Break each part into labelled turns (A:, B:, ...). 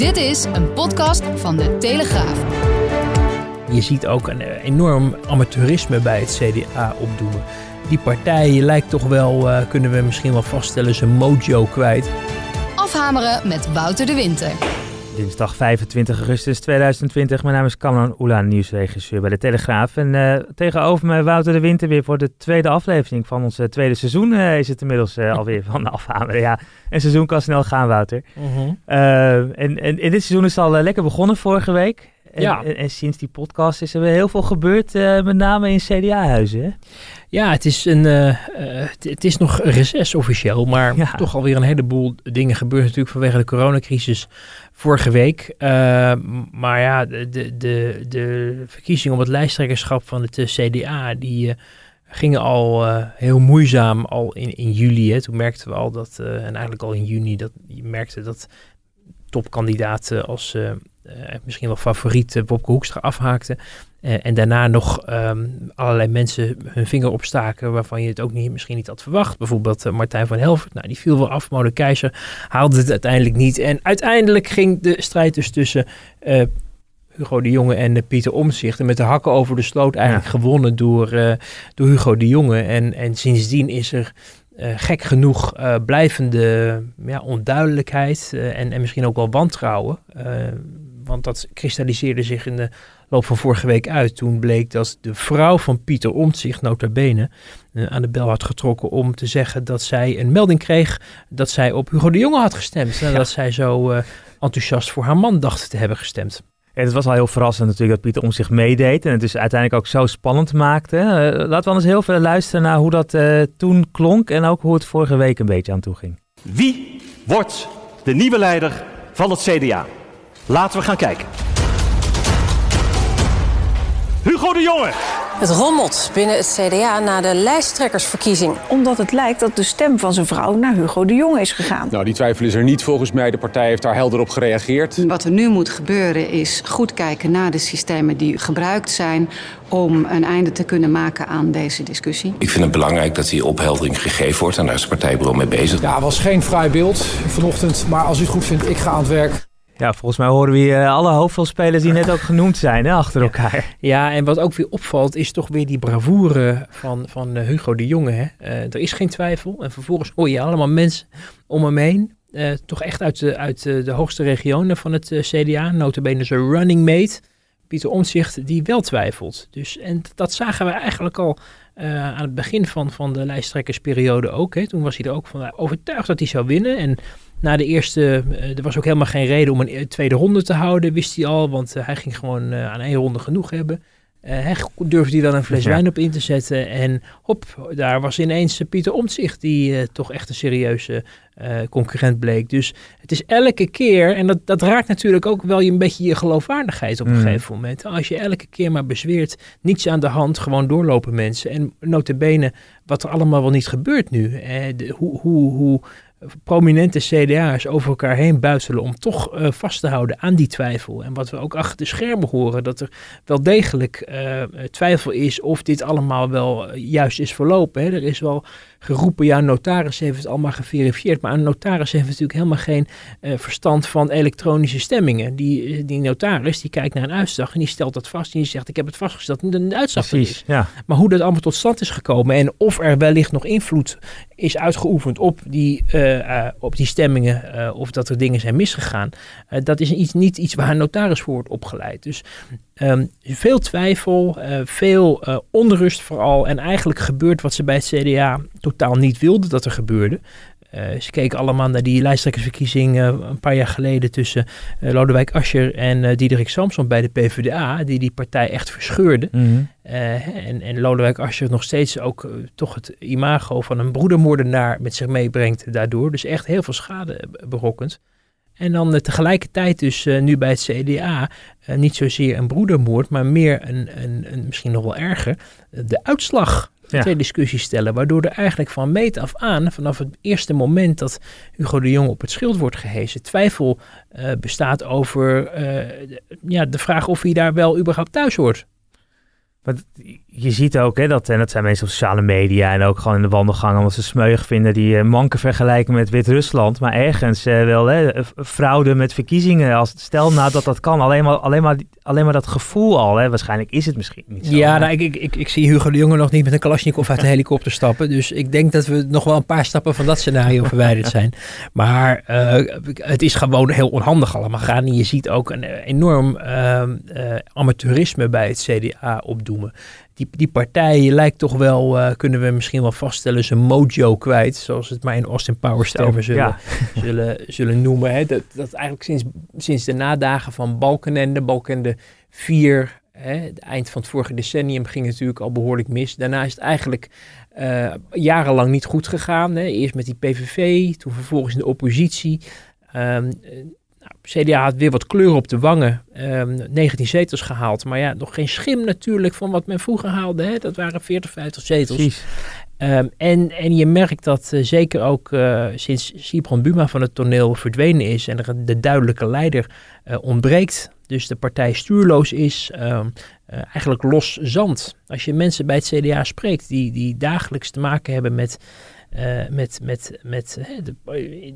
A: Dit is een podcast van de Telegraaf.
B: Je ziet ook een eh, enorm amateurisme bij het CDA opdoemen. Die partij lijkt toch wel, uh, kunnen we misschien wel vaststellen, zijn mojo kwijt.
A: Afhameren met Wouter de Winter.
B: Dinsdag 25 augustus 2020. Mijn naam is Kamran Oela, nieuwsregisseur bij de Telegraaf. En uh, tegenover mij Wouter de Winter weer voor de tweede aflevering van ons tweede seizoen. Uh, is het inmiddels alweer van afhameren. Ja, een seizoen kan snel gaan, Wouter.
C: Mhm.
B: en, en, in dit seizoen is al lekker begonnen vorige week. En,
C: Ja.
B: en, en sinds die podcast is er weer heel veel gebeurd, met name in CDA-huizen.
C: Ja, het is, een, eh, eh, het, het is nog reces officieel, maar
B: Ja.
C: toch alweer een heleboel dingen gebeurd natuurlijk vanwege de coronacrisis vorige week. Eh, maar ja, de, de, de, de verkiezingen om het lijsttrekkerschap van het eh, CDA, die eh, gingen al heel moeizaam al in, in juli. Hè. Toen merkten we al dat, en eigenlijk al in juni, dat je merkte dat topkandidaten als misschien wel favoriet Bobke Hoekstra afhaakten. Eh, en daarna nog ehm, allerlei mensen hun vinger opstaken waarvan je het ook niet, misschien niet had verwacht. Bijvoorbeeld eh, Martijn van Helvert. Nou, die viel wel af. Mode Keizer haalde het uiteindelijk niet. En uiteindelijk ging de strijd dus tussen eh, Hugo de Jonge en Pieter Omtzigt. En met de hakken over de sloot eigenlijk gewonnen door, door Hugo de Jonge. En, en sindsdien is er gek genoeg blijvende ja, onduidelijkheid en, en misschien ook wel wantrouwen. Want dat kristalliseerde zich in de loop van vorige week uit. Toen bleek dat de vrouw van Pieter Omtzigt, nota bene, eh, aan de bel had getrokken om te zeggen dat zij een melding kreeg dat zij op Hugo de Jonge had gestemd. Nadat zij zo eh, enthousiast voor haar man dacht te hebben gestemd.
B: Ja, het was al heel verrassend natuurlijk dat Pieter om zich meedeed. En het dus uiteindelijk ook zo spannend maakte. Eh, laten we anders heel veel luisteren naar hoe dat eh, toen klonk. En ook hoe het vorige week een beetje aan toe ging.
D: Wie wordt de nieuwe leider van het CDA? Laten we gaan kijken. Hugo de Jonge.
E: Het rommelt binnen het CDA na de lijsttrekkersverkiezing.
F: Omdat het lijkt dat de stem van zijn vrouw naar Hugo de Jonge is gegaan.
G: Nou, die twijfel is er niet volgens mij. De partij heeft daar helder op gereageerd.
H: Wat er nu moet gebeuren is goed kijken naar de systemen die gebruikt zijn om een einde te kunnen maken aan deze discussie.
I: Ik vind het belangrijk dat die opheldering gegeven wordt en daar is het partijbureau mee bezig.
J: Ja, het was geen fraai beeld vanochtend, maar als u het goed vindt, ik ga aan het werk.
B: Ja, volgens mij horen we hier eh, alle hoofdrolspelers die net ook genoemd zijn hè, achter elkaar.
C: Ja, en wat ook weer opvalt is toch weer die bravoure van, van eh, Hugo de Jonge. Hè? Eh, er is geen twijfel. En vervolgens hoor je allemaal mensen om hem heen. toch echt uit, de, uit de, hoogste regionen van het CDA. Notabene zijn running mate, Pieter Omtzigt, die wel twijfelt. Dus, en dat zagen we eigenlijk al aan het begin van, van de lijsttrekkersperiode ook. Hè. Toen was hij er ook van overtuigd dat hij zou winnen. En na de eerste, eh, er was ook helemaal geen reden om een e- tweede ronde te houden, wist hij al. Want eh, hij ging gewoon eh, aan één ronde genoeg hebben. Eh, hij durfde hij wel een fles
B: Ja.
C: wijn op in te zetten. En hop, daar was ineens Pieter Omtzigt, die toch echt een serieuze concurrent bleek. Dus het is elke keer, en dat, dat raakt natuurlijk ook wel je een beetje je geloofwaardigheid op een
B: Mm.
C: gegeven moment. Als je elke keer maar bezweert, niets aan de hand, gewoon doorlopen mensen. En notabene, wat er allemaal wel niet gebeurt nu. De, hoe, hoe, hoe prominente CDA's over elkaar heen buitelen om toch eh, vast te houden aan die twijfel. En wat we ook achter de schermen horen, dat er wel degelijk eh, twijfel is of dit allemaal wel eh, juist is verlopen. Hè. Er is wel geroepen, ja, notaris heeft het allemaal geverifieerd, maar een notaris heeft natuurlijk helemaal geen eh, verstand van elektronische stemmingen. Die, die notaris, die kijkt naar een uitslag en die stelt dat vast en die zegt, ik heb het vastgesteld en de uitslag er is.
B: Precies, ja.
C: Maar hoe dat allemaal tot stand is gekomen en of er wellicht nog invloed is uitgeoefend op die, eh, eh, op die stemmingen, eh, of dat er dingen zijn misgegaan, eh, dat is iets, niet iets waar een notaris voor wordt opgeleid. Dus ehm, veel twijfel, eh, veel eh, onrust vooral en eigenlijk gebeurt wat ze bij het CDA totaal niet wilden dat er gebeurde. Eh, ze keken allemaal naar die lijsttrekkersverkiezing een paar jaar geleden tussen Lodewijk Asscher en Diederik Samson bij de PvdA, die die partij echt verscheurde.
B: Mhm.
C: En, en Lodewijk Asscher nog steeds ook toch het imago van een broedermoordenaar met zich meebrengt daardoor. Dus echt heel veel schade berokkend. En dan tegelijkertijd dus nu bij het CDA niet zozeer een broedermoord, maar meer een, een, een misschien nog wel erger, de uitslag ja. ter discussie stellen. Waardoor er eigenlijk van meet af aan, vanaf het eerste moment dat Hugo de Jong op het schild wordt gehezen, twijfel bestaat over ja, de vraag of hij daar wel überhaupt thuis hoort.
B: Want je ziet ook hè, dat, en dat zijn mensen op sociale media en ook gewoon in de wandelgangen, omdat ze smeug vinden, die uh, manken vergelijken met Wit-Rusland. Maar ergens uh, wel hè, fraude met verkiezingen. Als, stel nou dat dat kan, alleen maar, alleen maar, alleen maar dat gevoel al. Hè, waarschijnlijk is het misschien niet zo.
C: Ja, nou, ik, ik, ik, ik, zie Hugo de Jonge nog niet met een Kalashnikov uit de helikopter stappen. Dus ik denk dat we nog wel een paar stappen van dat scenario verwijderd zijn. Maar uh, het is gewoon heel onhandig allemaal gaan. En je ziet ook een enorm ehm, amateurisme bij het CDA die, die partij lijkt toch wel, uh, kunnen we misschien wel vaststellen, zijn mojo kwijt. Zoals het maar in Austin Powers termen zullen, zullen, zullen noemen. Hè. Dat, dat eigenlijk sinds, sinds de nadagen van Balkenende, Balkenende 4, hè, het eind van het vorige decennium ging het natuurlijk al behoorlijk mis. Daarna is het eigenlijk uh, jarenlang niet goed gegaan. Hè. Eerst met die PVV, toen vervolgens in de oppositie. Um, CDA had weer wat kleur op de wangen. Um, ehm, 19 zetels gehaald. Maar ja, nog geen schim natuurlijk van wat men vroeger haalde. Hè? Dat waren 40, 50 zetels. Um, en, en je merkt dat uh, zeker ook uh, sinds Sibron Buma van het toneel verdwenen is en er de duidelijke leider uh, ontbreekt. Dus de partij stuurloos is, um, eigenlijk los zand. Als je mensen bij het CDA spreekt die, die dagelijks te maken hebben met uh, met, met, met de,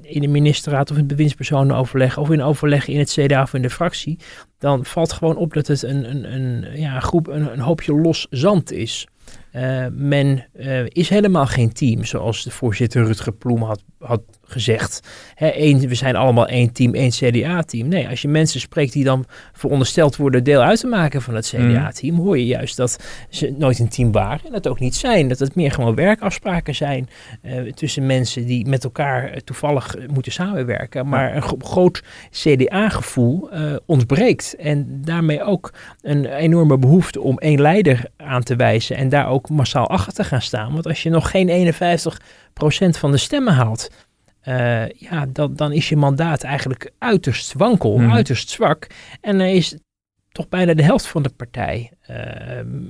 C: in de ministerraad of in bewindspersonenoverleg of in overleg in het CDA of in de fractie, dan valt gewoon op dat het een, een, een ja, groep, een, een hoopje los zand is. Uh, men uh, is helemaal geen team, zoals de voorzitter Rutger Ploem had, had gezegd. Hè, één, we zijn allemaal één team, één CDA-team. Nee, als je mensen spreekt die dan verondersteld worden deel uit te maken van het CDA-team, hoor je juist dat ze nooit een team waren en dat ook niet zijn. Dat het meer gewoon werkafspraken zijn uh, tussen mensen die met elkaar uh, toevallig moeten samenwerken. Maar een groot CDA-gevoel uh, ontbreekt. En daarmee ook een enorme behoefte om één leider aan te wijzen en daar ook massaal achter te gaan staan. Want als je nog geen 51% van de stemmen haalt, uh, ja, dan, dan is je mandaat eigenlijk uiterst wankel, mm. uiterst zwak. En dan is toch bijna de helft van de partij uh,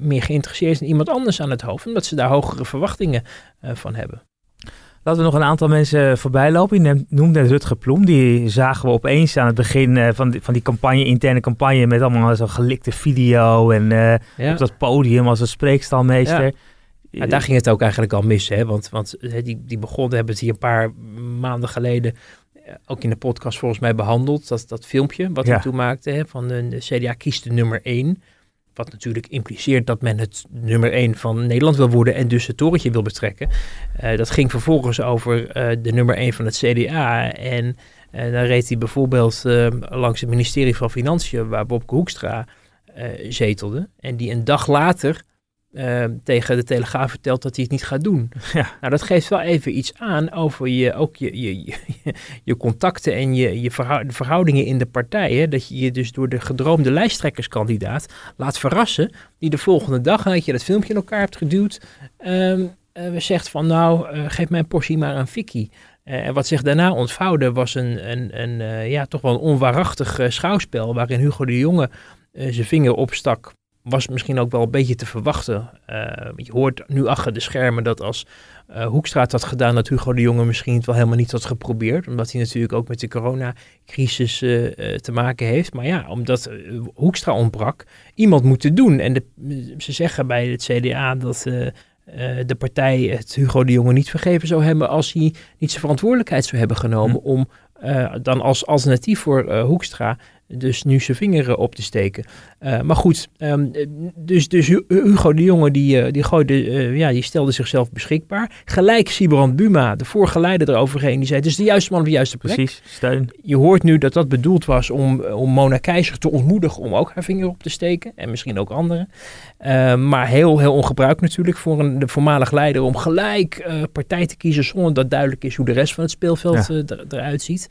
C: meer geïnteresseerd in iemand anders aan het hoofd, omdat ze daar hogere verwachtingen uh, van hebben.
B: Laten we nog een aantal mensen voorbij lopen. Je noemde Rutger Ploem. Die zagen we opeens aan het begin van, die, van die campagne, interne campagne, met allemaal zo'n gelikte video en ja. op dat podium als een spreekstalmeester. Ja.
C: Ja, daar ging het ook eigenlijk al mis, hè? Want, want die, die begon, hebben het hier een paar maanden geleden eh, ook in de podcast volgens mij behandeld. Dat, dat filmpje wat ja. hij toen maakte hè, van de, CDA kiest de nummer 1. Wat natuurlijk impliceert dat men het nummer 1 van Nederland wil worden en dus het torentje wil betrekken. Uh, dat ging vervolgens over uh, de nummer 1 van het CDA. En uh, dan reed hij bijvoorbeeld langs het ministerie van Financiën, waar Bob Hoekstra zetelde. En die een dag later uh, tegen de Telegraaf vertelt dat hij het niet gaat doen. Ja. Nou, dat geeft wel even iets aan over je, ook je, je, je, je contacten en je, je verhoudingen in de partij. Hè? Dat je je dus door de gedroomde lijsttrekkerskandidaat laat verrassen. Die de volgende dag, nadat je dat filmpje in elkaar hebt geduwd, um, uh, zegt van nou, uh, geef mijn portie maar aan Vicky. Uh, en wat zich daarna ontvouwde was een, een, een uh, ja, toch wel een onwaarachtig uh, schouwspel waarin Hugo de Jonge zijn vinger opstak was misschien ook wel een beetje te verwachten. Uh, je hoort nu achter de schermen dat als uh, Hoekstra had gedaan, dat Hugo de Jonge misschien het wel helemaal niet had geprobeerd. Omdat hij natuurlijk ook met de coronacrisis uh, te maken heeft. Maar ja, omdat Hoekstra ontbrak, iemand moet het doen. En de, ze zeggen bij het CDA dat de partij het Hugo de Jonge niet vergeven zou hebben als hij niet zijn verantwoordelijkheid zou hebben genomen hm. om dan als alternatief voor Hoekstra dus nu zijn vingeren op te steken. Uh, maar goed, um, dus, dus Hugo de Jonge die, uh, die, gooide, uh, ja, die stelde zichzelf beschikbaar. Gelijk Sibrand Buma, de vorige leider eroverheen, die zei het is de juiste man op de juiste plek.
B: Precies, steun.
C: Je hoort nu dat dat bedoeld was om, om Mona Keizer te ontmoedigen om ook haar vinger op te steken. En misschien ook anderen. maar heel, heel ongebruikt natuurlijk voor een de voormalig leider om gelijk partij te kiezen zonder dat duidelijk is hoe de rest van het speelveld ja. eruit ziet.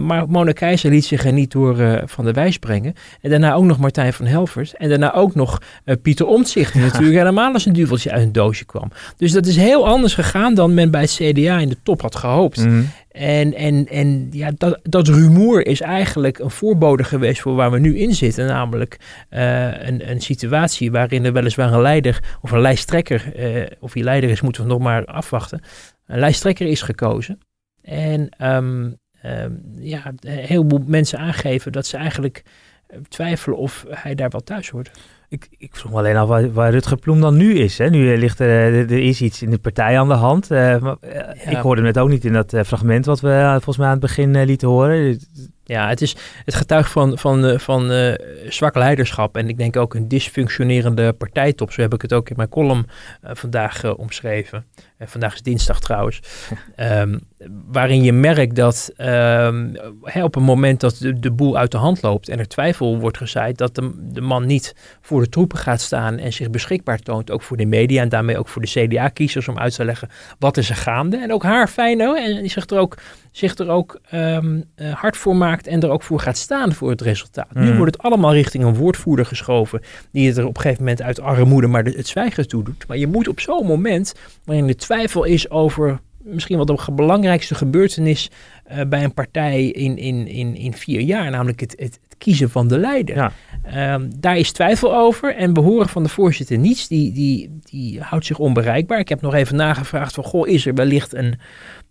C: maar Mona Keizer liet zich er niet door van de wijs brengen. En daarna ook nog Martijn van Helvers. En daarna ook nog Pieter Omtzigt, die natuurlijk helemaal als een duveltje uit een doosje kwam. Dus dat is heel anders gegaan dan men bij het CDA in de top had gehoopt.
B: Mhm.
C: En, en, en ja, dat, dat rumoer is eigenlijk een voorbode geweest voor waar we nu in zitten. Namelijk uh, een, een situatie waarin er weliswaar een leider of een lijsttrekker, uh, of die leider is, moeten we nog maar afwachten. Een lijsttrekker is gekozen. En um, um, ja, een heleboel mensen aangeven dat ze eigenlijk twijfelen of hij daar wel thuis hoort.
B: Ik, ik vroeg me alleen af waar, waar Rutger Ploem dan nu is. Hè? Nu ligt er, er is iets in de partij aan de hand. Uh, maar, uh, ja. Ik hoorde het ook niet in dat uh, fragment wat we volgens mij aan het begin lieten horen.
C: Ja, het, is, het getuigt van, van, van zwak leiderschap en ik denk ook een dysfunctionerende partijtop. Zo heb ik het ook in mijn column vandaag omschreven. vandaag is dinsdag trouwens. um, waarin je merkt dat um, hè, op een moment dat de, de, boel uit de hand loopt en er twijfel wordt gezaaid, dat de, de man niet voor de troepen gaat staan en zich beschikbaar toont, ook voor de media en daarmee ook voor de CDA-kiezers om uit te leggen wat is er gaande. En ook haar fijn hoor, en die zich er ook, zich er ook um, uh, hard voor maakt en er ook voor gaat staan voor het resultaat. Mm. Nu wordt het allemaal richting een woordvoerder geschoven die het er op een gegeven moment uit armoede maar de, het zwijgen toe doet. Maar je moet op zo'n moment, waarin de twijfel is over misschien wel de belangrijkste gebeurtenis uh, bij een partij in, in, in, in vier jaar, namelijk het, het, het kiezen van de leider.
B: Ja.
C: Um, daar is twijfel over en behoren van de voorzitter niets, die, die, die houdt zich onbereikbaar. Ik heb nog even nagevraagd van, goh, is er wellicht een,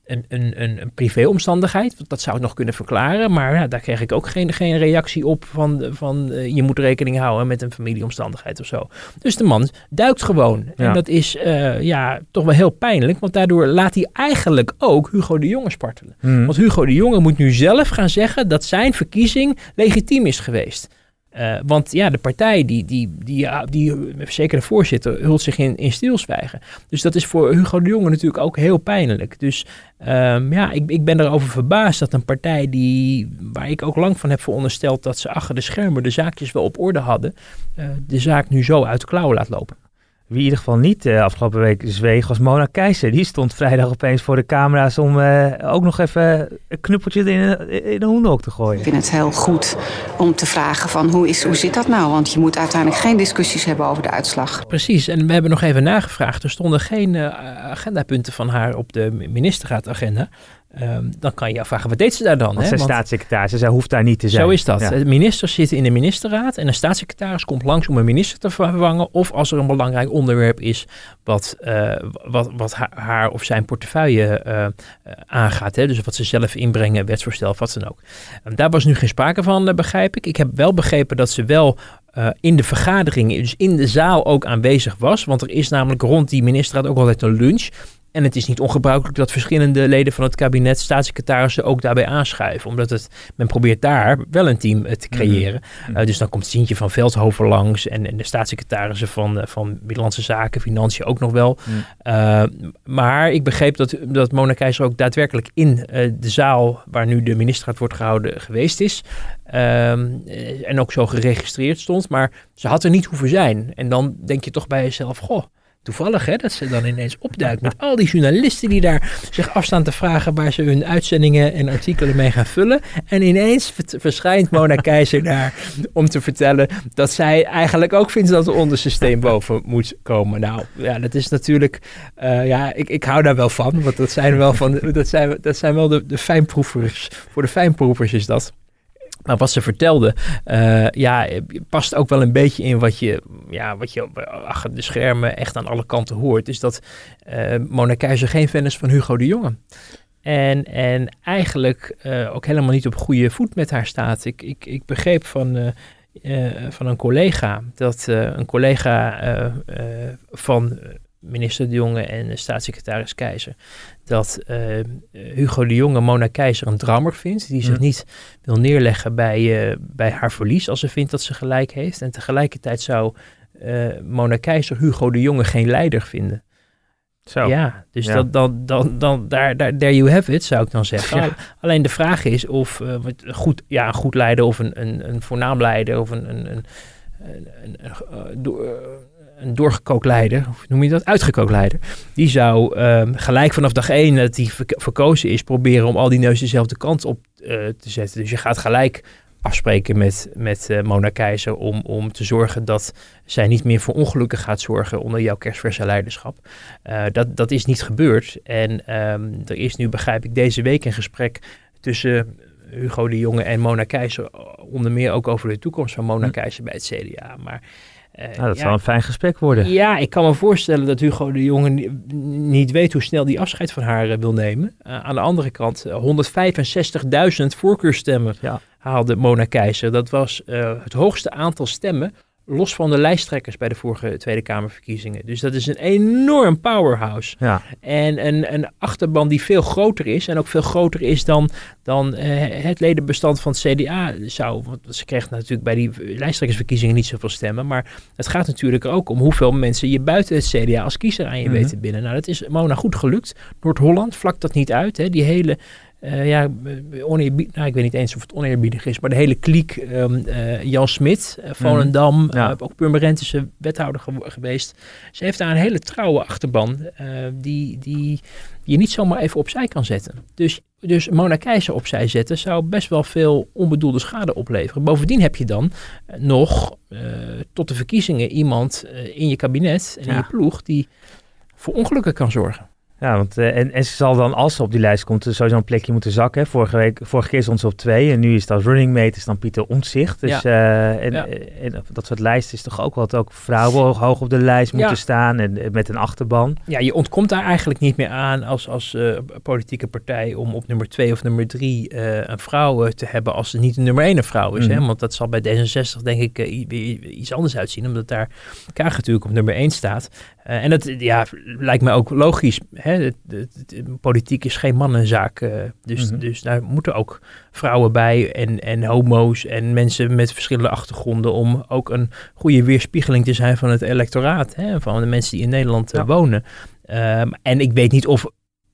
C: een, een, een, een privéomstandigheid. Dat zou het nog kunnen verklaren. Maar ja, daar kreeg ik ook geen, geen reactie op van, van uh, je moet rekening houden met een familieomstandigheid of zo. Dus de man duikt gewoon. Ja. En dat is uh, ja, toch wel heel pijnlijk. Want daardoor laat hij eigenlijk ook Hugo de Jonge spartelen.
B: Mm.
C: Want Hugo de Jonge moet nu zelf gaan zeggen dat zijn verkiezing legitiem is geweest. Uh, want ja, de partij, die, die, die, die, die zeker de voorzitter, hult zich in, in stilzwijgen. Dus dat is voor Hugo de Jonge natuurlijk ook heel pijnlijk. Dus um, ja, ik, ik ben erover verbaasd dat een partij die, waar ik ook lang van heb verondersteld dat ze achter de schermen de zaakjes wel op orde hadden, uh, de zaak nu zo uit de klauwen laat lopen.
B: Wie in ieder geval niet uh, afgelopen week zweeg was Mona Keizer. Die stond vrijdag opeens voor de camera's om uh, ook nog even een knuppeltje in, in de hondenhok te gooien.
H: Ik vind het heel goed om te vragen van hoe, is, hoe zit dat nou? Want je moet uiteindelijk geen discussies hebben over de uitslag.
C: Precies, en we hebben nog even nagevraagd. Er stonden geen uh, agendapunten van haar op de ministerraadagenda. Um, dan kan je afvragen, wat deed ze daar dan?
B: Want
C: hè?
B: Ze staatssecretaris, zij hoeft daar niet te zijn.
C: Zo is dat.
B: Ja.
C: De ministers zitten in de ministerraad en een staatssecretaris komt langs om een minister te vervangen. Of als er een belangrijk onderwerp is wat, uh, wat, wat haar, haar, of zijn portefeuille uh, aangaat. Hè? Dus wat ze zelf inbrengen, wetsvoorstel of wat dan ook. Um, daar was nu geen sprake van, uh, begrijp ik. Ik heb wel begrepen dat ze wel uh, in de vergadering, dus in de zaal ook aanwezig was. Want er is namelijk rond die ministerraad ook altijd een lunch. En het is niet ongebruikelijk dat verschillende leden van het kabinet, staatssecretarissen ook daarbij aanschuiven. Omdat het, men probeert daar wel een team uh, te creëren. Mm-hmm. Uh, dus dan komt Sientje van Veldhoven langs en, en de staatssecretarissen van, uh, van Binnenlandse Zaken, Financiën ook nog wel. Mm. maar ik begreep dat, dat Mona Keizer ook daadwerkelijk in de zaal waar nu de ministerraad wordt gehouden geweest is. Um, en ook zo geregistreerd stond. Maar ze had er niet hoeven zijn. En dan denk je toch bij jezelf, goh toevallig hè, dat ze dan ineens opduikt met al die journalisten die daar zich afstaan te vragen waar ze hun uitzendingen en artikelen mee gaan vullen. En ineens verschijnt Mona Keizer daar om te vertellen dat zij eigenlijk ook vindt dat het ondersysteem boven moet komen. Nou ja, dat is natuurlijk, uh, ja, ik, ik hou daar wel van, want dat zijn wel, van, dat zijn, dat zijn wel de, de fijnproevers. Voor de fijnproevers is dat. Wat ze vertelde, uh, ja, past ook wel een beetje in wat je, ja, wat je achter de schermen echt aan alle kanten hoort. Is dat uh, Mona Keizer geen fan is van Hugo de Jonge. En, en eigenlijk uh, ook helemaal niet op goede voet met haar staat. Ik, ik, ik begreep van, van een collega dat een collega van minister De Jonge en staatssecretaris Keizer, dat uh, Hugo de Jonge Mona Keizer een drammer vindt, die zich mm. niet wil neerleggen bij, uh, bij haar verlies als ze vindt dat ze gelijk heeft. En tegelijkertijd zou uh, Mona Keizer Hugo de Jonge geen leider vinden.
B: Zo.
C: Ja, dus ja. Dat, dan, dan, dan, daar, daar, there you have it, zou ik dan zeggen. Ja. Alleen de vraag is of uh, goed, ja, een goed leider of een, een, een voornaam leider of een, een, een, een, een, een uh, een doorgekookt leider, of noem je dat, uitgekookt leider, die zou um, gelijk vanaf dag één dat die verkozen is, proberen om al die neus dezelfde kant op uh, te zetten. Dus je gaat gelijk afspreken met, met uh, Mona Keizer om, om te zorgen dat zij niet meer voor ongelukken gaat zorgen onder jouw kerstverse leiderschap. Uh, dat, dat is niet gebeurd. En um, er is nu, begrijp ik, deze week een gesprek tussen Hugo de Jonge en Mona Keizer. Onder meer ook over de toekomst van Mona hm. Keizer bij het CDA. Maar
B: uh, nou, dat ja, zal een fijn gesprek worden.
C: Ja, ik kan me voorstellen dat Hugo de Jonge niet weet hoe snel die afscheid van haar uh, wil nemen. Uh, aan de andere kant, 165.000 voorkeurstemmen ja. haalde Mona Keizer. Dat was het hoogste aantal stemmen los van de lijsttrekkers bij de vorige Tweede Kamerverkiezingen. Dus dat is een enorm powerhouse. Ja. En een, een achterban die veel groter is en ook veel groter is dan, dan uh, het ledenbestand van het CDA zou. Want ze kreeg natuurlijk bij die lijsttrekkersverkiezingen niet zoveel stemmen. Maar het gaat natuurlijk ook om hoeveel mensen je buiten het CDA als kiezer aan je mm -hmm. weet te binnen. Nou, dat is Mona goed gelukt. Noord-Holland vlakt dat niet uit. Hè. Die hele uh, ja, oneerbiedig, nou, ik weet niet eens of het oneerbiedig is, maar de hele kliek, um, uh, Jan Smit, uh, Volendam, mm, ja. ook Purmerend is wethouder ge geweest. Ze heeft daar een hele trouwe achterban die, die je niet zomaar even opzij kan zetten. Dus, dus Mona Keizer opzij zetten zou best wel veel onbedoelde schade opleveren. Bovendien heb je dan nog tot de verkiezingen iemand in je kabinet en ja. in je ploeg die voor ongelukken kan zorgen.
B: Ja, want, uh, en, en ze zal dan, als ze op die lijst komt, sowieso een plekje moeten zakken. Vorige, week, vorige keer stond ze op twee en nu is dat running mate is dan Pieter Omtzigt. Dus ja. uh, en, ja. en, dat soort lijsten is toch ook wat ook vrouwen hoog op de lijst moeten ja. staan en met een achterban.
C: Ja, je ontkomt daar eigenlijk niet meer aan als, als uh, politieke partij om op nummer twee of nummer drie een vrouw te hebben als ze niet de nummer één een vrouw is. Mm. Hè? Want dat zal bij D66 denk ik iets anders uitzien, omdat daar Kaag natuurlijk op nummer één staat. En dat ja, lijkt me ook logisch hè, het, het, het, politiek is geen mannenzaak. Uh, dus, mm -hmm. dus daar moeten ook vrouwen bij en, en homo's en mensen met verschillende achtergronden om ook een goede weerspiegeling te zijn van het electoraat. Hè, van de mensen die in Nederland ja. wonen. Um, en ik weet niet of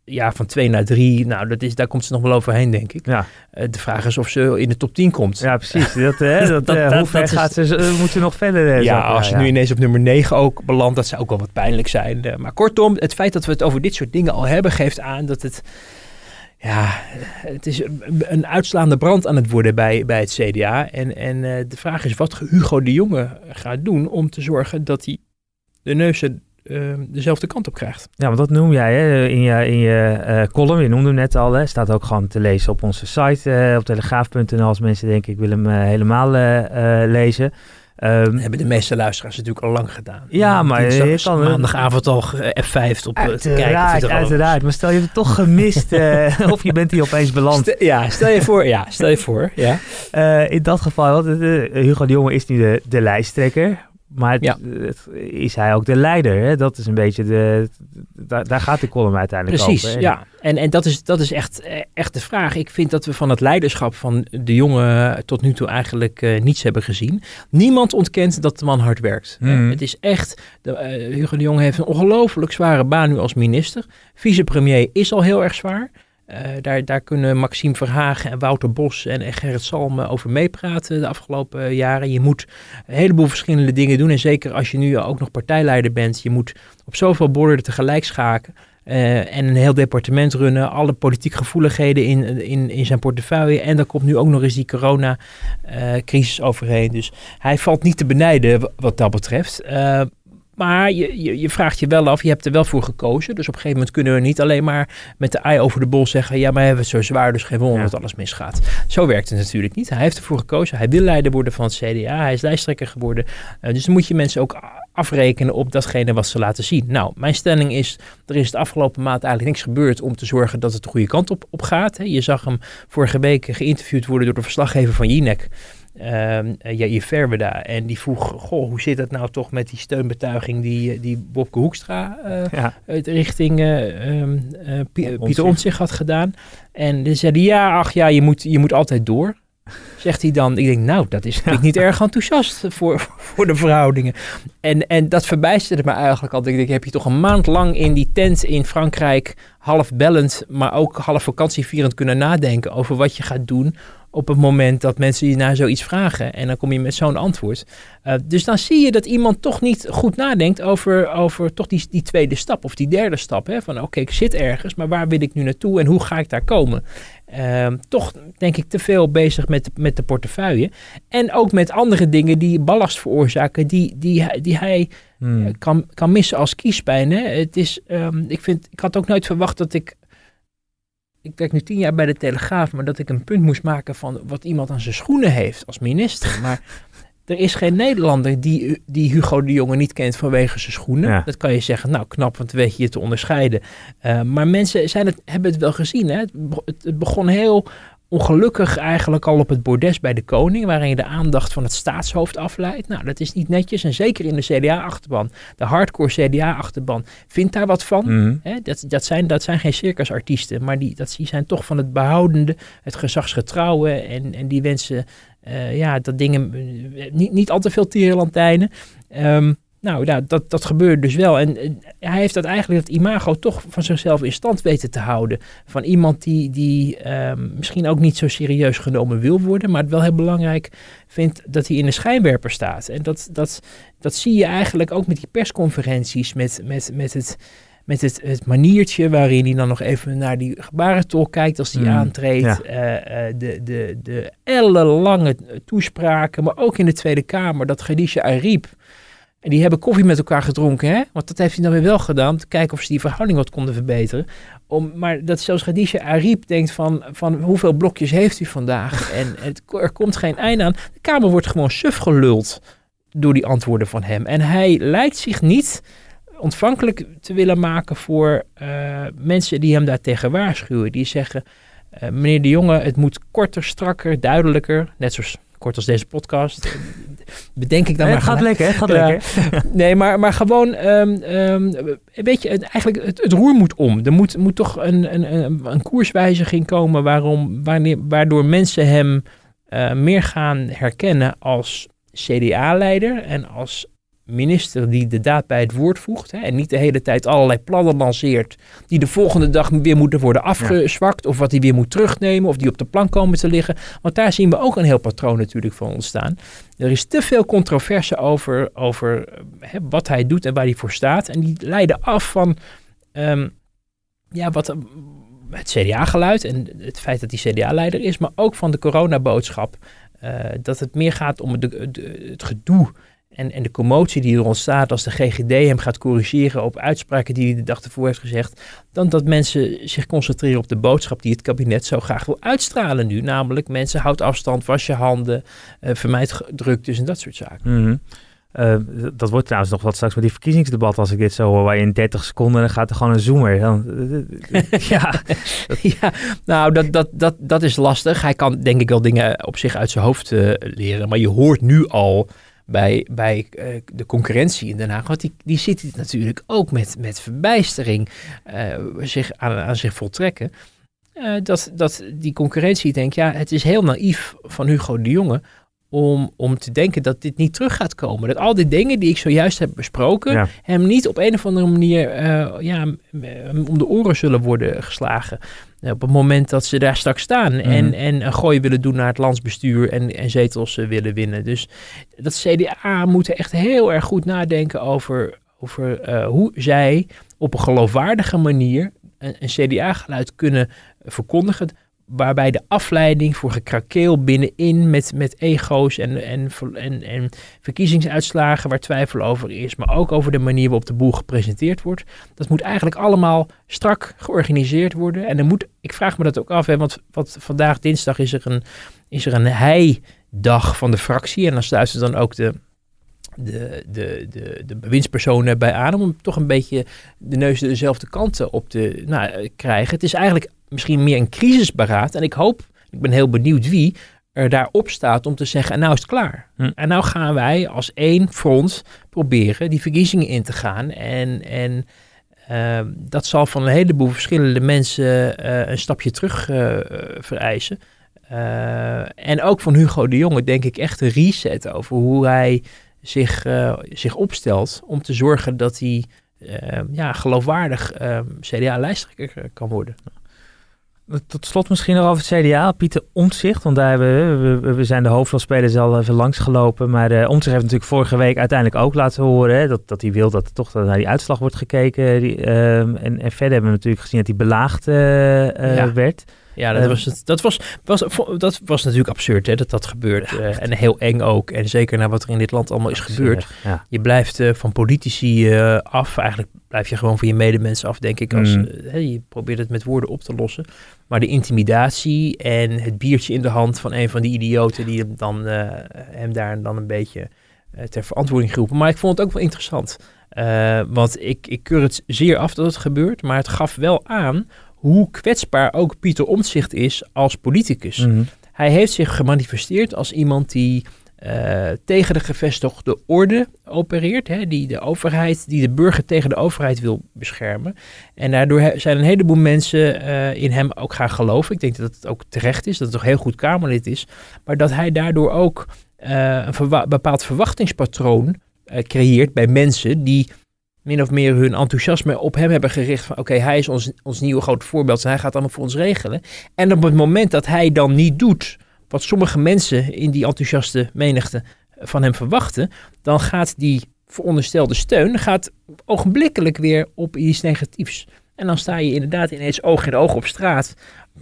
C: ja, van twee naar drie, nou, dat is, daar komt ze nog wel overheen, denk ik. Ja. Uh, de vraag is of ze in de top 10 komt.
B: Ja, precies. Dat, hè, dat, dat, uh, hoe ver gaat ze, uh, moet ze nog verder?
C: ja, als je ja. nu ineens op nummer 9 ook belandt, dat zou ook wel wat pijnlijk zijn. maar kortom, het feit dat we het over dit soort dingen al hebben, geeft aan dat het... Ja, het is een uitslaande brand aan het worden bij, bij het CDA. En, en de vraag is wat Hugo de Jonge gaat doen om te zorgen dat hij de neuzen uh, dezelfde kant op krijgt.
B: Ja, want dat noem jij hè, in je, in je uh, column. Je noemde hem net al. Hè, staat ook gewoon te lezen op onze site uh, op telegraaf.nl. Als mensen denken ik wil hem helemaal lezen.
C: Um, hebben de meeste luisteraars natuurlijk al lang gedaan.
B: Ja, maar je
C: kan maandagavond al F5 op
B: uiteraard,
C: te kijken.
B: Uiteraard, maar stel je het toch gemist uh, of je bent hier opeens beland.
C: Stel, ja, stel je voor. Ja, stel je voor. Ja.
B: Uh, in dat geval, want, uh, Hugo de Jonge is nu de, de lijsttrekker. Maar ja. is hij ook de leider? Hè? Dat is een beetje de. Daar, daar gaat de column uiteindelijk
C: Precies,
B: over.
C: Precies, ja. En, en dat is, dat is echt, echt de vraag. Ik vind dat we van het leiderschap van de jongen tot nu toe eigenlijk uh, niets hebben gezien. Niemand ontkent dat de man hard werkt. Mm. Uh, het is echt. De, uh, Hugo de Jonge heeft een ongelooflijk zware baan nu als minister. Vicepremier is al heel erg zwaar. Uh, daar, daar, kunnen Maxime Verhagen en Wouter Bos en, Gerrit Salme over meepraten de afgelopen uh, jaren. Je moet een heleboel verschillende dingen doen. En zeker als je nu ook nog partijleider bent, je moet op zoveel borden tegelijk schaken. En een heel departement runnen, alle politiek gevoeligheden in, in, in zijn portefeuille. En dan komt nu ook nog eens die corona-crisis overheen. Dus hij valt niet te benijden wat dat betreft. Maar je, je, je, vraagt je wel af, je hebt er wel voor gekozen. Dus op een gegeven moment kunnen we niet alleen maar met de ei over de bol zeggen... ja, maar we hebben het zo zwaar, dus geen wonder ja. dat alles misgaat. Zo werkt het natuurlijk niet. Hij heeft ervoor gekozen. Hij wil leider worden van het CDA. Hij is lijsttrekker geworden. Uh, dus dan moet je mensen ook afrekenen op datgene wat ze laten zien. Nou, mijn stelling is, er is de afgelopen maand eigenlijk niks gebeurd... om te zorgen dat het de goede kant op, op gaat. Je zag hem vorige week geïnterviewd worden door de verslaggever van Jinek... Um, Jair Verweda. En die vroeg, goh, hoe zit het nou toch met die steunbetuiging die, die Bobke Hoekstra uh, ja. richting um, uh, Pieter Omtzigt had gedaan. En die zei ja, ach ja, je moet, je moet altijd door. Zegt hij dan, ik denk, nou, dat is ja. niet erg enthousiast voor, voor de verhoudingen. En, en dat verbijsterde me eigenlijk al. Ik denk, heb je toch een maand lang in die tent in Frankrijk half bellend, maar ook half vakantievierend kunnen nadenken over wat je gaat doen op het moment dat mensen je naar zoiets vragen. En dan kom je met zo'n antwoord. Uh, dus dan zie je dat iemand toch niet goed nadenkt over, over toch die, die tweede stap of die derde stap. Hè? Van oké, okay, ik zit ergens, maar waar wil ik nu naartoe en hoe ga ik daar komen? Ehm, toch denk ik te veel bezig met, met de portefeuille. En ook met andere dingen die ballast veroorzaken, die, die, die hij
B: Hmm.
C: kan, kan missen als kiespijn. Hè? Het is, ehm, ik, vind, ik had ook nooit verwacht dat ik. Ik werk nu tien jaar bij de Telegraaf, maar dat ik een punt moest maken van wat iemand aan zijn schoenen heeft als minister. Maar er is geen Nederlander die, die Hugo de Jonge niet kent vanwege zijn schoenen.
B: Ja.
C: Dat kan je zeggen, nou knap, want weet je je te onderscheiden. Uh, maar mensen zijn het, hebben het wel gezien. Hè? Het, het begon heel ongelukkig eigenlijk al op het bordes bij de koning, waarin je de aandacht van het staatshoofd afleidt. Nou, dat is niet netjes en zeker in de CDA-achterban. De hardcore CDA-achterban vindt daar wat van.
B: Mm.
C: Hè? Dat, dat, zijn, dat zijn geen circusartiesten, maar die, dat, die zijn toch van het behoudende, het gezagsgetrouwe en, en die wensen uh, ja, dat dingen, uh, niet, niet al te veel tierenlantijnen. Um, nou, ja, dat, dat gebeurde dus wel. En uh, hij heeft dat eigenlijk, dat imago, toch van zichzelf in stand weten te houden. Van iemand die, die um, misschien ook niet zo serieus genomen wil worden, maar het wel heel belangrijk vindt dat hij in de schijnwerper staat. En dat, dat, dat zie je eigenlijk ook met die persconferenties, met, met, met het met het, het, maniertje waarin hij dan nog even naar die gebarentol kijkt als hij
B: Mm,
C: aantreedt.
B: ja.
C: Uh, uh, de, de, de ellenlange toespraken, maar ook in de Tweede Kamer, dat Khadija Ariep. En die hebben koffie met elkaar gedronken, hè? Want dat heeft hij dan weer wel gedaan, om te kijken of ze die verhouding wat konden verbeteren. Om, maar dat zelfs Khadija Ariep denkt van, van hoeveel blokjes heeft u vandaag? En het, er komt geen einde aan. De Kamer wordt gewoon suf geluld door die antwoorden van hem. En hij lijkt zich niet ontvankelijk te willen maken voor uh, mensen die hem daartegen waarschuwen. Die zeggen, uh, meneer de Jonge, het moet korter, strakker, duidelijker. Net zoals kort als deze podcast. Bedenk ik dan
B: nee,
C: maar.
B: Het gaat lekker, het gaat
C: ja.
B: lekker.
C: nee, maar, maar gewoon, um, um, weet je, het, eigenlijk het, het, roer moet om. Er moet, moet toch een, een, een, een koerswijziging komen waarom, wanneer, waardoor mensen hem uh, meer gaan herkennen als CDA-leider en als minister die de daad bij het woord voegt. Hè, en niet de hele tijd allerlei plannen lanceert die de volgende dag weer moeten worden afgezwakt. Of wat hij weer moet terugnemen of die op de plank komen te liggen. Want daar zien we ook een heel patroon natuurlijk van ontstaan. Er is te veel controverse over, over hè, wat hij doet en waar hij voor staat. En die leiden af van um, ja, wat, het CDA-geluid en het feit dat hij CDA-leider is. Maar ook van de coronaboodschap. Uh, dat het meer gaat om het gedoe en, en de commotie die er ontstaat als de GGD hem gaat corrigeren op uitspraken die hij de dag ervoor heeft gezegd, dan dat mensen zich concentreren op de boodschap die het kabinet zo graag wil uitstralen nu. Namelijk mensen, houd afstand, was je handen, uh, vermijd druktes en dat soort zaken.
B: Mm -hmm. uh, dat wordt trouwens nog wat straks met die verkiezingsdebat als ik dit zo hoor, waar je in 30 seconden dan gaat er gewoon een zoomer. Dan,
C: ja, ja, nou dat, dat, dat, dat is lastig. Hij kan denk ik wel dingen op zich uit zijn hoofd uh, leren, maar je hoort nu al bij, bij uh, de concurrentie in Den Haag. Want die, die natuurlijk ook met, met verbijstering uh, zich aan, aan zich voltrekken. Uh, dat, dat die concurrentie denkt, ja, het is heel naïef van Hugo de Jonge om, om te denken dat dit niet terug gaat komen. Dat al die dingen die ik zojuist heb besproken, ja. hem niet op een of andere manier ja, om de oren zullen worden geslagen. Op het moment dat ze daar straks staan mm. en, en een gooi willen doen naar het landsbestuur en, en zetels uh, willen winnen. Dus dat CDA moeten echt heel erg goed nadenken over, over uh, hoe zij op een geloofwaardige manier een, een CDA-geluid kunnen verkondigen. Waarbij de afleiding voor gekrakeel binnenin met, met ego's en, en, en, en verkiezingsuitslagen waar twijfel over is, maar ook over de manier waarop de boel gepresenteerd wordt. Dat moet eigenlijk allemaal strak georganiseerd worden. En dan moet, ik vraag me dat ook af, hè, want wat, vandaag dinsdag is er een, is er een heidag van de fractie. En dan sluiten dan ook de, de, de, de, de bewindspersonen bij aan om toch een beetje de neus dezelfde kanten op te nou, krijgen. Het is eigenlijk misschien meer een crisisberaad. En ik hoop, ik ben heel benieuwd wie er daarop staat om te zeggen, en nou is het klaar. Hm. En nou gaan wij als één front proberen die verkiezingen in te gaan. En, en uh, dat zal van een heleboel verschillende mensen uh, een stapje terug uh, vereisen. en ook van Hugo de Jonge denk ik echt een reset over hoe hij zich, zich opstelt om te zorgen dat hij ja, geloofwaardig CDA-lijsttrekker kan worden.
B: Tot slot misschien nog over het CDA, Pieter Omtzigt. Want daar hebben we, we, we zijn de hoofdrolspelers al even langsgelopen. Maar uh, Omtzigt heeft natuurlijk vorige week uiteindelijk ook laten horen... Hè, dat, dat hij wil dat er toch naar die uitslag wordt gekeken. Die, uh, en, en verder hebben we natuurlijk gezien dat hij belaagd uh, ja. werd.
C: Ja, dat, was, het, dat, was, was, dat was natuurlijk absurd hè, dat dat gebeurt. Uh, en heel eng ook. En zeker naar wat er in dit land allemaal is gebeurd. Ja. Je blijft uh, van politici uh, af. Eigenlijk blijf je gewoon van je medemensen af, denk ik. Als, mm. je probeert het met woorden op te lossen. Maar de intimidatie en het biertje in de hand van een van die idioten... die hem, dan, hem daar dan een beetje ter verantwoording geroepen. Maar ik vond het ook wel interessant. want ik, ik keur het zeer af dat het gebeurt. Maar het gaf wel aan hoe kwetsbaar ook Pieter Omtzigt is als politicus. Mhm. Hij heeft zich gemanifesteerd als iemand die uh, tegen de gevestigde orde opereert, hè, die de overheid, die de burger tegen de overheid wil beschermen. En daardoor zijn een heleboel mensen uh, in hem ook gaan geloven. Ik denk dat het ook terecht is, dat het toch heel goed Kamerlid is, maar dat hij daardoor ook uh, een bepaald verwachtingspatroon creëert bij mensen die min of meer hun enthousiasme op hem hebben gericht. Van oké, hij is ons, ons nieuwe grote voorbeeld en hij gaat allemaal voor ons regelen. En op het moment dat hij dan niet doet wat sommige mensen in die enthousiaste menigte van hem verwachten, dan gaat die veronderstelde steun gaat ogenblikkelijk weer op iets negatiefs. En dan sta je inderdaad ineens oog in oog op straat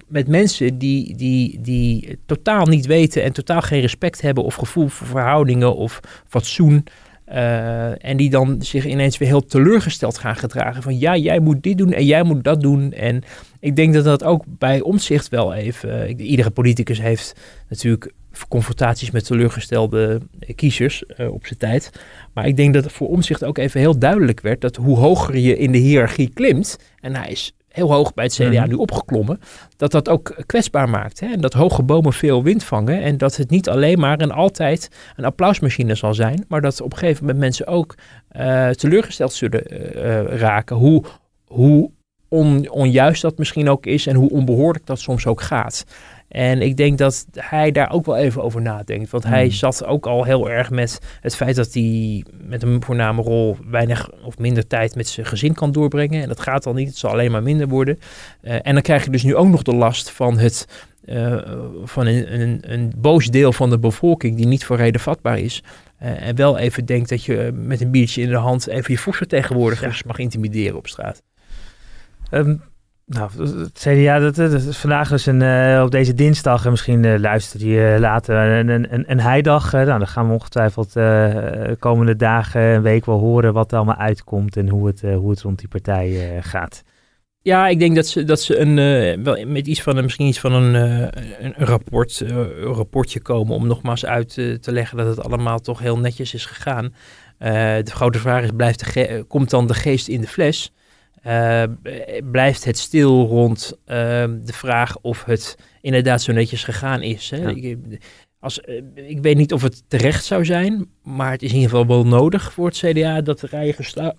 C: met mensen die, die, die totaal niet weten en totaal geen respect hebben of gevoel voor verhoudingen of fatsoen. Uh, en die dan zich ineens weer heel teleurgesteld gaan gedragen. Van ja, jij moet dit doen en jij moet dat doen. En ik denk dat dat ook bij omzicht wel even. Uh, iedere politicus heeft natuurlijk confrontaties met teleurgestelde kiezers uh, op zijn tijd. Maar ik denk dat voor omzicht ook even heel duidelijk werd dat hoe hoger je in de hiërarchie klimt. En hij is heel hoog bij het CDA mhm. nu opgeklommen, dat dat ook kwetsbaar maakt. Hè? En dat hoge bomen veel wind vangen en dat het niet alleen maar en altijd een applausmachine zal zijn, maar dat op een gegeven moment mensen ook uh, teleurgesteld zullen uh, raken. Hoe, hoe on, onjuist dat misschien ook is en hoe onbehoorlijk dat soms ook gaat. En ik denk dat hij daar ook wel even over nadenkt. Want hij hmm. zat ook al heel erg met het feit dat hij met een voorname rol weinig of minder tijd met zijn gezin kan doorbrengen. En dat gaat al niet, het zal alleen maar minder worden. Uh, en dan krijg je dus nu ook nog de last van het. Uh, van een, een, een boos deel van de bevolking die niet voor reden vatbaar is. Uh, en wel even denkt dat je met een biertje in de hand even je volksvertegenwoordigers ja. mag intimideren op straat.
B: Um, nou, het dat, is vandaag dus een, uh, op deze dinsdag, en misschien uh, luister je later, een, een, een heidag. nou, dan gaan we ongetwijfeld de komende dagen, een week wel horen wat er allemaal uitkomt en hoe het, hoe het rond die partij gaat.
C: Ja, ik denk dat ze, dat ze een, wel met iets van een, misschien iets van een, een, rapport, een rapportje komen om nogmaals uit te leggen dat het allemaal toch heel netjes is gegaan. de grote vraag is, blijft de komt dan de geest in de fles? Uh, blijft het stil rond uh, de vraag of het inderdaad zo netjes gegaan is. Hè? Ik, als, uh, ik weet niet of het terecht zou zijn, maar het is in ieder geval wel nodig voor het CDA dat de rijen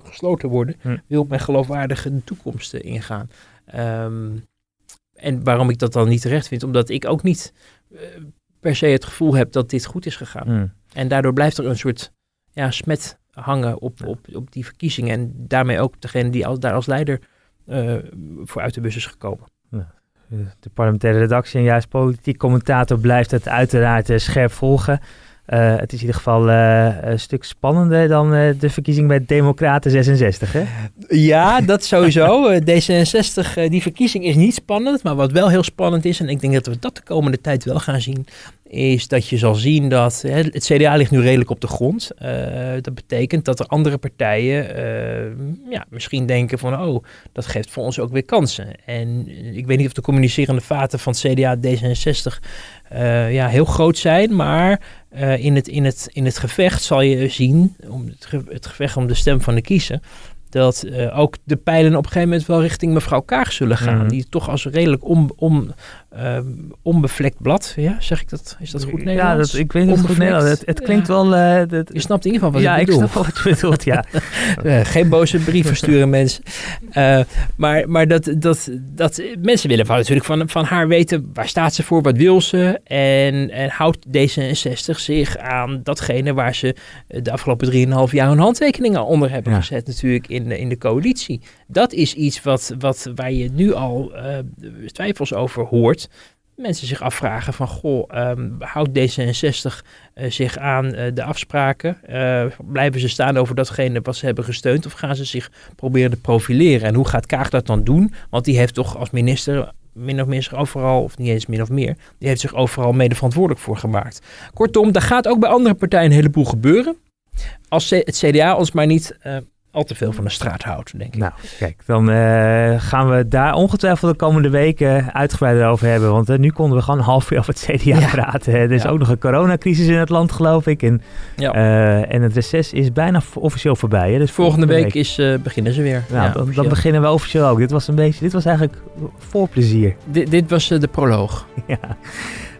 C: gesloten worden. Hm. Wil men geloofwaardige de toekomst ingaan. Um, en waarom ik dat dan niet terecht vind, omdat ik ook niet per se het gevoel heb dat dit goed is gegaan. Hm. En daardoor blijft er een soort ja, smet hangen op, op, op die verkiezingen. En daarmee ook degene die als, daar als leider uh, voor uit de bus is gekomen.
B: De parlementaire redactie en juist politiek commentator blijft het uiteraard uh, scherp volgen. Uh, het is in ieder geval uh, een stuk spannender dan uh, de verkiezing bij Democraten 66, hè?
C: Ja, dat sowieso. D66, die verkiezing is niet spannend. Maar wat wel heel spannend is, en ik denk dat we dat de komende tijd wel gaan zien, is dat je zal zien dat het CDA ligt nu redelijk op de grond. Uh, dat betekent dat er andere partijen uh, ja, misschien denken van, oh, dat geeft voor ons ook weer kansen. En ik weet niet of de communicerende vaten van het CDA D66 uh, ja, heel groot zijn, maar in, het, in, het, in het gevecht zal je zien, om het gevecht om de stem van de kiezer, dat uh, ook de pijlen op een gegeven moment wel richting mevrouw Kaag zullen gaan. Mm. Die toch als redelijk uh, onbevlekt blad, ja, zeg ik dat? Is dat goed Nederlands?
B: Ja, dat, ik weet niet goed Nederlands. Het, het klinkt ja. wel... Uh,
C: dat, je snapt in ieder geval wat
B: ja,
C: ik bedoel.
B: Ja, ik snap wat je bedoelt, ja.
C: geen boze brieven sturen mensen. maar maar dat, dat, dat, mensen willen van, natuurlijk van, van haar weten waar staat ze voor, wat wil ze. En, en houdt D66 zich aan datgene waar ze de afgelopen 3,5 jaar hun handtekeningen onder hebben gezet natuurlijk in in, in de coalitie. Dat is iets wat, wat, waar je nu al uh, twijfels over hoort. Mensen zich afvragen van, goh, um, houdt D66 uh, zich aan de afspraken? blijven ze staan over datgene wat ze hebben gesteund? Of gaan ze zich proberen te profileren? En hoe gaat Kaag dat dan doen? Want die heeft toch als minister min of meer zich overal, of niet eens min of meer, die heeft zich overal mede verantwoordelijk voor gemaakt. Kortom, daar gaat ook bij andere partijen een heleboel gebeuren. Als het CDA ons maar niet al te veel van de straat houdt, denk ik.
B: Nou, kijk, dan uh, gaan we daar ongetwijfeld de komende weken uitgebreider over hebben. Want uh, nu konden we gewoon half uur over het CDA ja. praten. Er is ja. ook nog een coronacrisis in het land, geloof ik. En, ja. uh, en het reces is bijna officieel voorbij. Hè? Dus
C: volgende, volgende week, week, is, beginnen ze weer.
B: Nou, dan, dan, beginnen we officieel ook. Dit was een beetje, dit was eigenlijk voor plezier.
C: D dit was de proloog.
B: ja.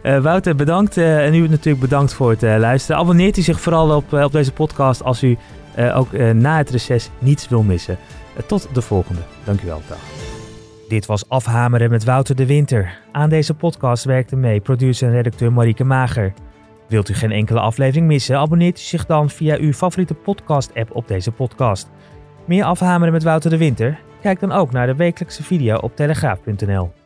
B: Uh, Wouter, bedankt. Uh, en u natuurlijk bedankt voor het uh, luisteren. Abonneert u zich vooral op, op deze podcast als u ook na het reces niets wil missen. tot de volgende. Dank u wel. Dag. Dit was Afhameren met Wouter de Winter. Aan deze podcast werkte mee producer en redacteur Marieke Mager. Wilt u geen enkele aflevering missen? Abonneert u zich dan via uw favoriete podcast-app op deze podcast. Meer Afhameren met Wouter de Winter? Kijk dan ook naar de wekelijkse video op telegraaf.nl.